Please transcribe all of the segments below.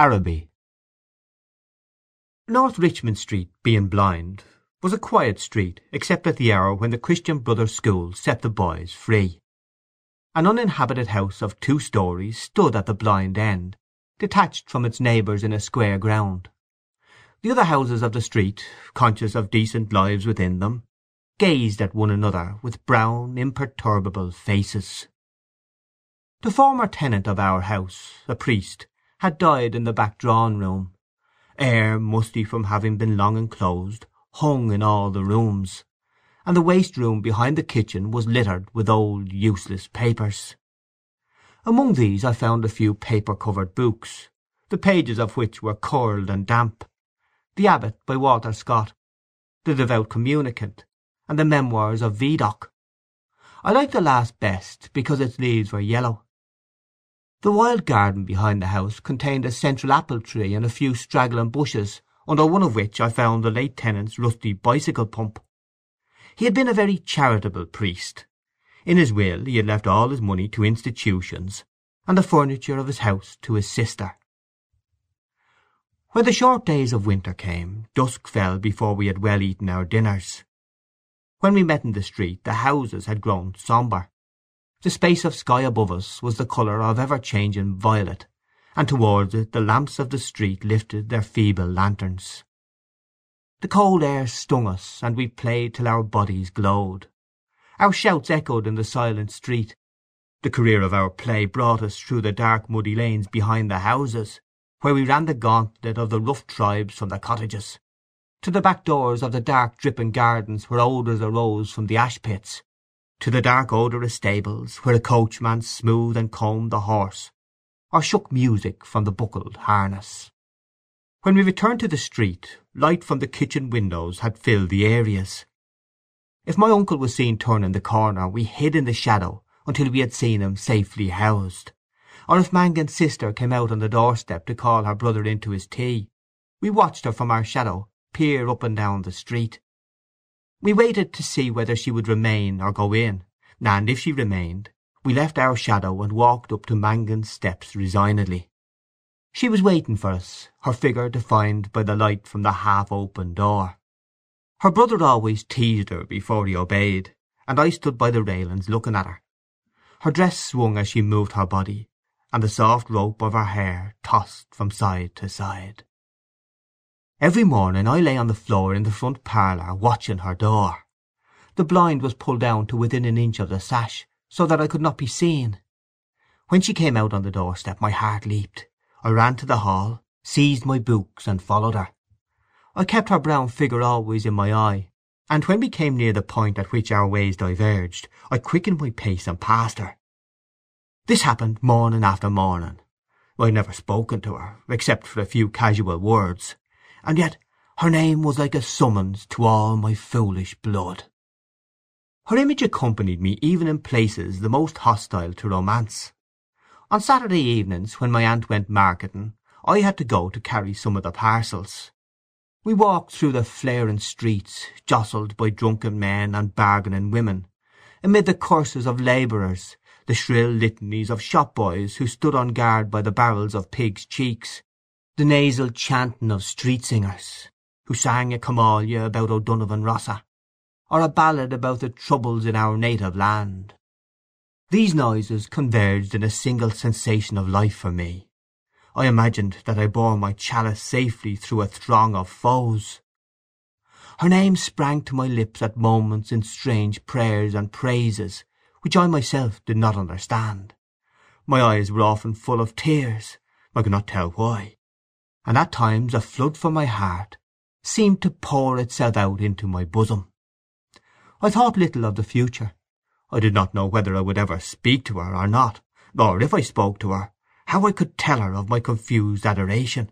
Araby North Richmond Street, being blind, was a quiet street except at the hour when the Christian Brothers' School set the boys free. An uninhabited house of two stories stood at the blind end, detached from its neighbours in a square ground. The other houses of the street, conscious of decent lives within them, gazed at one another with brown imperturbable faces. The former tenant of our house, a priest, had died in the back drawing-room. Air, musty from having been long enclosed, hung in all the rooms, and the waste room behind the kitchen was littered with old useless papers. Among these I found a few paper-covered books, the pages of which were curled and damp. The Abbot by Walter Scott, The Devout Communicant, and the Memoirs of Vidocq. I liked the last best because its leaves were yellow. The wild garden behind the house contained a central apple tree and a few straggling bushes, under one of which I found the late tenant's rusty bicycle pump. He had been a very charitable priest. In his will he had left all his money to institutions, and the furniture of his house to his sister. When the short days of winter came, dusk fell before we had well eaten our dinners. When we met in the street the houses had grown sombre. The space of sky above us was the colour of ever-changing violet, and towards it the lamps of the street lifted their feeble lanterns. The cold air stung us, and we played till our bodies glowed. Our shouts echoed in the silent street. The career of our play brought us through the dark muddy lanes behind the houses, where we ran the gauntlet of the rough tribes from the cottages to the back doors of the dark dripping gardens where odours arose from the ash-pits, to the dark odorous stables where a coachman smoothed and combed the horse, or shook music from the buckled harness. When we returned to the street, light from the kitchen windows had filled the areas. If my uncle was seen turning the corner we hid in the shadow until we had seen him safely housed, or if Mangan's sister came out on the doorstep to call her brother into his tea, we watched her from our shadow peer up and down the street. We waited to see whether she would remain or go in, and if she remained, we left our shadow and walked up to Mangan's steps resignedly. She was waiting for us, her figure defined by the light from the half-open door. Her brother always teased her before he obeyed, and I stood by the railings looking at her. Her dress swung as she moved her body, and the soft rope of her hair tossed from side to side. Every morning I lay on the floor in the front parlour watching her door. The blind was pulled down to within an inch of the sash, so that I could not be seen. When she came out on the doorstep my heart leaped. I ran to the hall, seized my books, and followed her. I kept her brown figure always in my eye, and when we came near the point at which our ways diverged I quickened my pace and passed her. This happened morning after morning. I had never spoken to her, except for a few casual words, and yet her name was like a summons to all my foolish blood. Her image accompanied me even in places the most hostile to romance. On Saturday evenings, when my aunt went marketing, I had to go to carry some of the parcels. We walked through the flaring streets, jostled by drunken men and bargaining women, amid the curses of labourers, the shrill litanies of shop-boys who stood on guard by the barrels of pigs' cheeks, the nasal chanting of street singers, who sang a come-all-you about O'Donovan Rossa, or a ballad about the troubles in our native land. These noises converged in a single sensation of life for me. I imagined that I bore my chalice safely through a throng of foes. Her name sprang to my lips at moments in strange prayers and praises which I myself did not understand. My eyes were often full of tears, I could not tell why and at times a flood from my heart seemed to pour itself out into my bosom. I thought little of the future. I did not know whether I would ever speak to her or not, or if I spoke to her, how I could tell her of my confused adoration.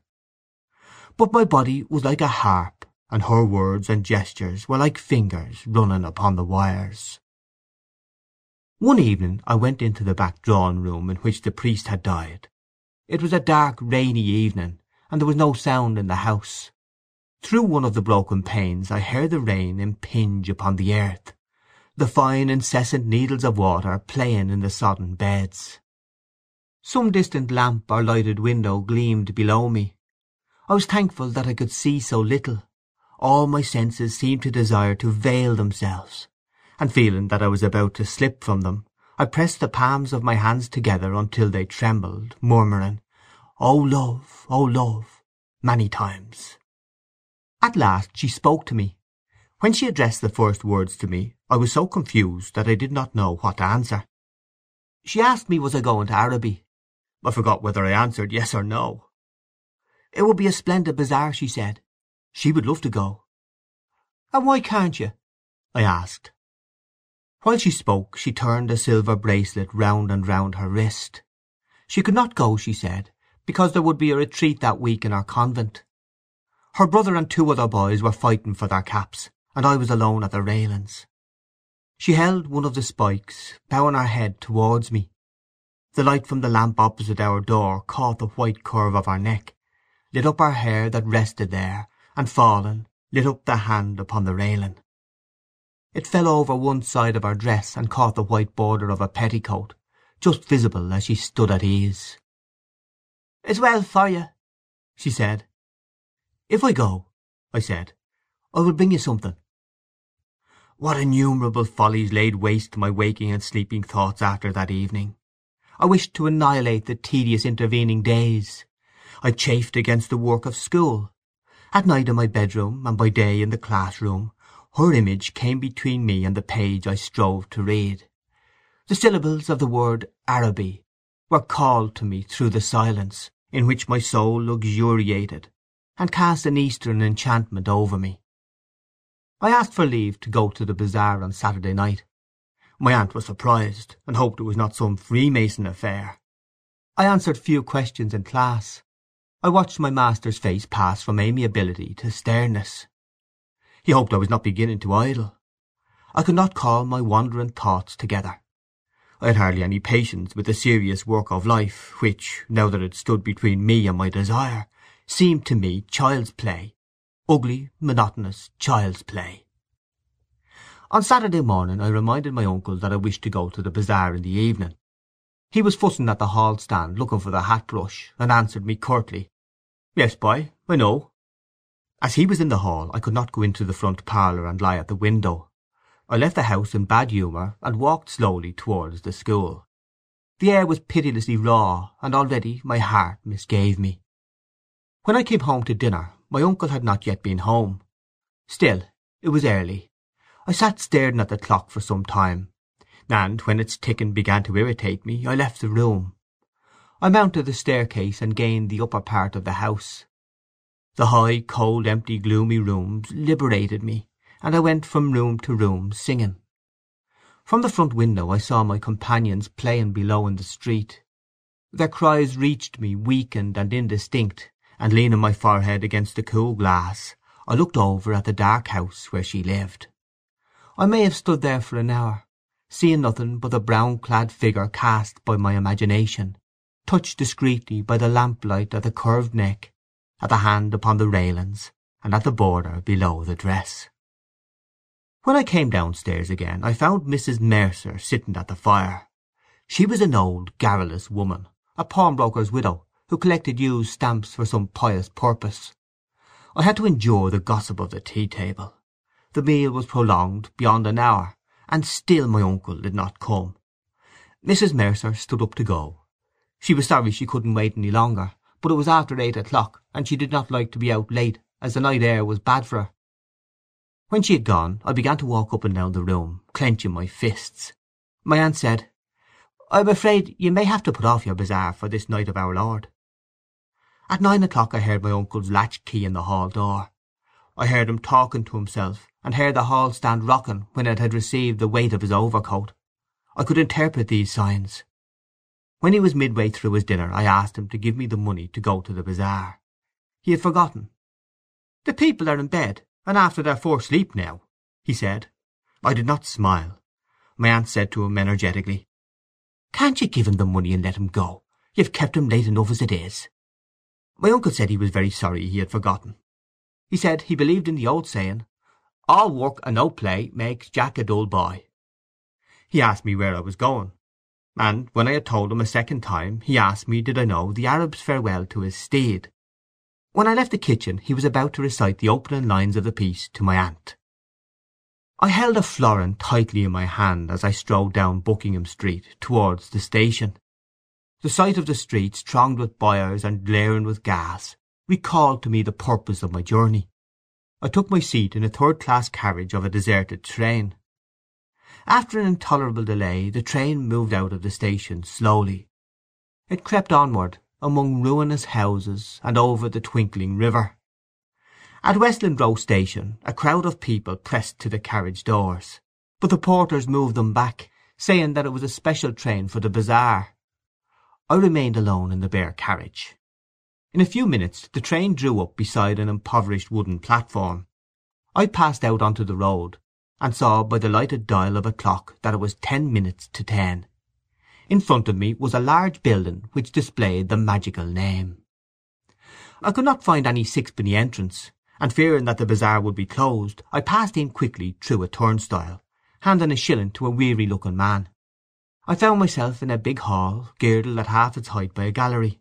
But my body was like a harp, and her words and gestures were like fingers running upon the wires. One evening I went into the back drawing-room in which the priest had died. It was a dark rainy evening, and there was no sound in the house. Through one of the broken panes I heard the rain impinge upon the earth, the fine incessant needles of water playing in the sodden beds. Some distant lamp or lighted window gleamed below me. I was thankful that I could see so little. All my senses seemed to desire to veil themselves, and feeling that I was about to slip from them, I pressed the palms of my hands together until they trembled, murmuring, "O love, O love," many times. At last she spoke to me. When she addressed the first words to me I was so confused that I did not know what to answer. She asked me was I going to Araby. I forgot whether I answered yes or no. It would be a splendid bazaar, she said. She would love to go. And why can't you? I asked. While she spoke she turned a silver bracelet round and round her wrist. She could not go, she said, because there would be a retreat that week in our convent. Her brother and two other boys were fighting for their caps, and I was alone at the railings. She held one of the spikes, bowing her head towards me. The light from the lamp opposite our door caught the white curve of her neck, lit up her hair that rested there, and falling, lit up the hand upon the railing. It fell over one side of her dress and caught the white border of a petticoat, just visible as she stood at ease. "It's well for you," she said. "If I go," I said, "I will bring you something." What innumerable follies laid waste my waking and sleeping thoughts after that evening! I wished to annihilate the tedious intervening days. I chafed against the work of school. At night in my bedroom, and by day in the class-room, her image came between me and the page I strove to read. The syllables of the word Araby were called to me through the silence, in which my soul luxuriated, and cast an Eastern enchantment over me. I asked for leave to go to the bazaar on Saturday night. My aunt was surprised, and hoped it was not some Freemason affair. I answered few questions in class. I watched my master's face pass from amiability to sternness. He hoped I was not beginning to idle. I could not call my wandering thoughts together. I had hardly any patience with the serious work of life, which, now that it stood between me and my desire, seemed to me child's play, ugly, monotonous child's play. On Saturday morning I reminded my uncle that I wished to go to the bazaar in the evening. He was fussing at the hall stand looking for the hat brush, and answered me curtly, "Yes, boy, I know." As he was in the hall I could not go into the front parlour and lie at the window. I left the house in bad humour, and walked slowly towards the school. The air was pitilessly raw, and already my heart misgave me. When I came home to dinner my uncle had not yet been home. Still, it was early. I sat staring at the clock for some time, and when its ticking began to irritate me I left the room. I mounted the staircase and gained the upper part of the house. The high, cold, empty, gloomy rooms liberated me, and I went from room to room singing. From the front window I saw my companions playing below in the street. Their cries reached me weakened and indistinct, and leaning my forehead against the cool glass I looked over at the dark house where she lived. I may have stood there for an hour, seeing nothing but the brown-clad figure cast by my imagination, touched discreetly by the lamplight at the curved neck, at the hand upon the railings, and at the border below the dress. When I came downstairs again I found Mrs. Mercer sitting at the fire. She was an old garrulous woman, a pawnbroker's widow, who collected used stamps for some pious purpose. I had to endure the gossip of the tea-table. The meal was prolonged beyond an hour, and still my uncle did not come. Mrs. Mercer stood up to go. She was sorry she couldn't wait any longer, but it was after eight o'clock, and she did not like to be out late, as the night air was bad for her. When she had gone I began to walk up and down the room, clenching my fists. My aunt said, "I am afraid you may have to put off your bazaar for this night of our Lord. At nine o'clock I heard my uncle's latch key in the hall door. I heard him talking to himself, and heard the hall stand rocking when it had received the weight of his overcoat. I could interpret these signs. When he was midway through his dinner I asked him to give me the money to go to the bazaar. He had forgotten. "The people are in bed, and after their first sleep now," he said. I did not smile. My aunt said to him energetically, "Can't you give him the money and let him go? You've kept him late enough as it is." My uncle said he was very sorry he had forgotten. He said he believed in the old saying, "All work and no play makes Jack a dull boy." He asked me where I was going. and when I had told him a second time he asked me did I know the Arab's farewell to his steed. When I left the kitchen he was about to recite the opening lines of the piece to my aunt. I held a florin tightly in my hand as I strode down Buckingham Street towards the station. The sight of the streets thronged with buyers and glaring with gas recalled to me the purpose of my journey. I took my seat in a third-class carriage of a deserted train. After an intolerable delay the train moved out of the station slowly. It crept onward among ruinous houses and over the twinkling river. At Westland Row station a crowd of people pressed to the carriage doors, but the porters moved them back, saying that it was a special train for the bazaar. I remained alone in the bare carriage. In a few minutes the train drew up beside an impoverished wooden platform. I passed out onto the road, and saw by the lighted dial of a clock that it was ten minutes to ten. In front of me was a large building which displayed the magical name. I could not find any sixpenny entrance, and fearing that the bazaar would be closed, I passed in quickly through a turnstile, handing a shilling to a weary-looking man. I found myself in a big hall, girdled at half its height by a gallery.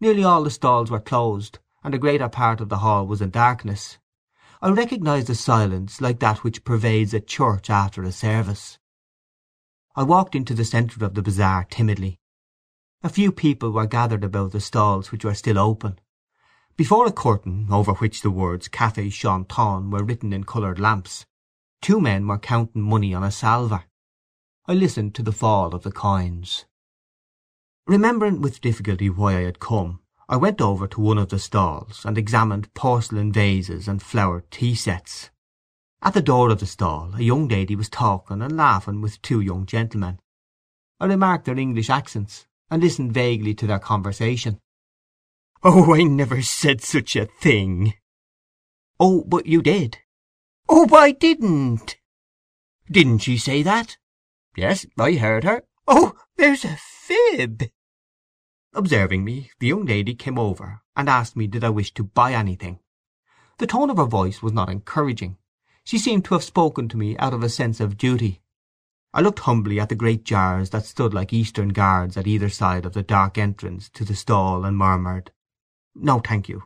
Nearly all the stalls were closed, and a greater part of the hall was in darkness. I recognized a silence like that which pervades a church after a service. I walked into the centre of the bazaar timidly. A few people were gathered about the stalls which were still open. Before a curtain, over which the words Café Chantant were written in coloured lamps, two men were counting money on a salver. I listened to the fall of the coins. Remembering with difficulty why I had come, I went over to one of the stalls and examined porcelain vases and flowered tea sets. At the door of the stall a young lady was talking and laughing with two young gentlemen. I remarked their English accents, and listened vaguely to their conversation. "Oh, I never said such a thing!" "Oh, but you did." "Oh, but I didn't!" "Didn't she say that?" "Yes, I heard her." "Oh, there's a fib!" Observing me, the young lady came over and asked me did I wish to buy anything. The tone of her voice was not encouraging. She seemed to have spoken to me out of a sense of duty. I looked humbly at the great jars that stood like eastern guards at either side of the dark entrance to the stall and murmured, "No, thank you."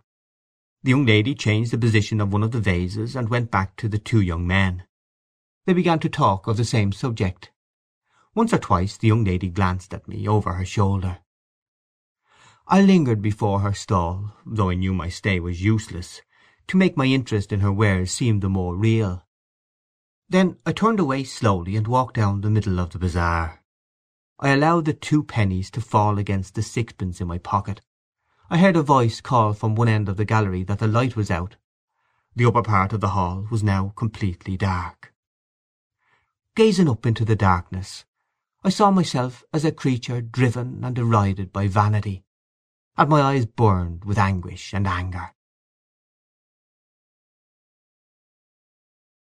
The young lady changed the position of one of the vases and went back to the two young men. They began to talk of the same subject. Once or twice the young lady glanced at me over her shoulder. I lingered before her stall, though I knew my stay was useless, to make my interest in her wares seem the more real. Then I turned away slowly and walked down the middle of the bazaar. I allowed the two pennies to fall against the sixpence in my pocket. I heard a voice call from one end of the gallery that the light was out. The upper part of the hall was now completely dark. Gazing up into the darkness, I saw myself as a creature driven and derided by vanity, and my eyes burned with anguish and anger.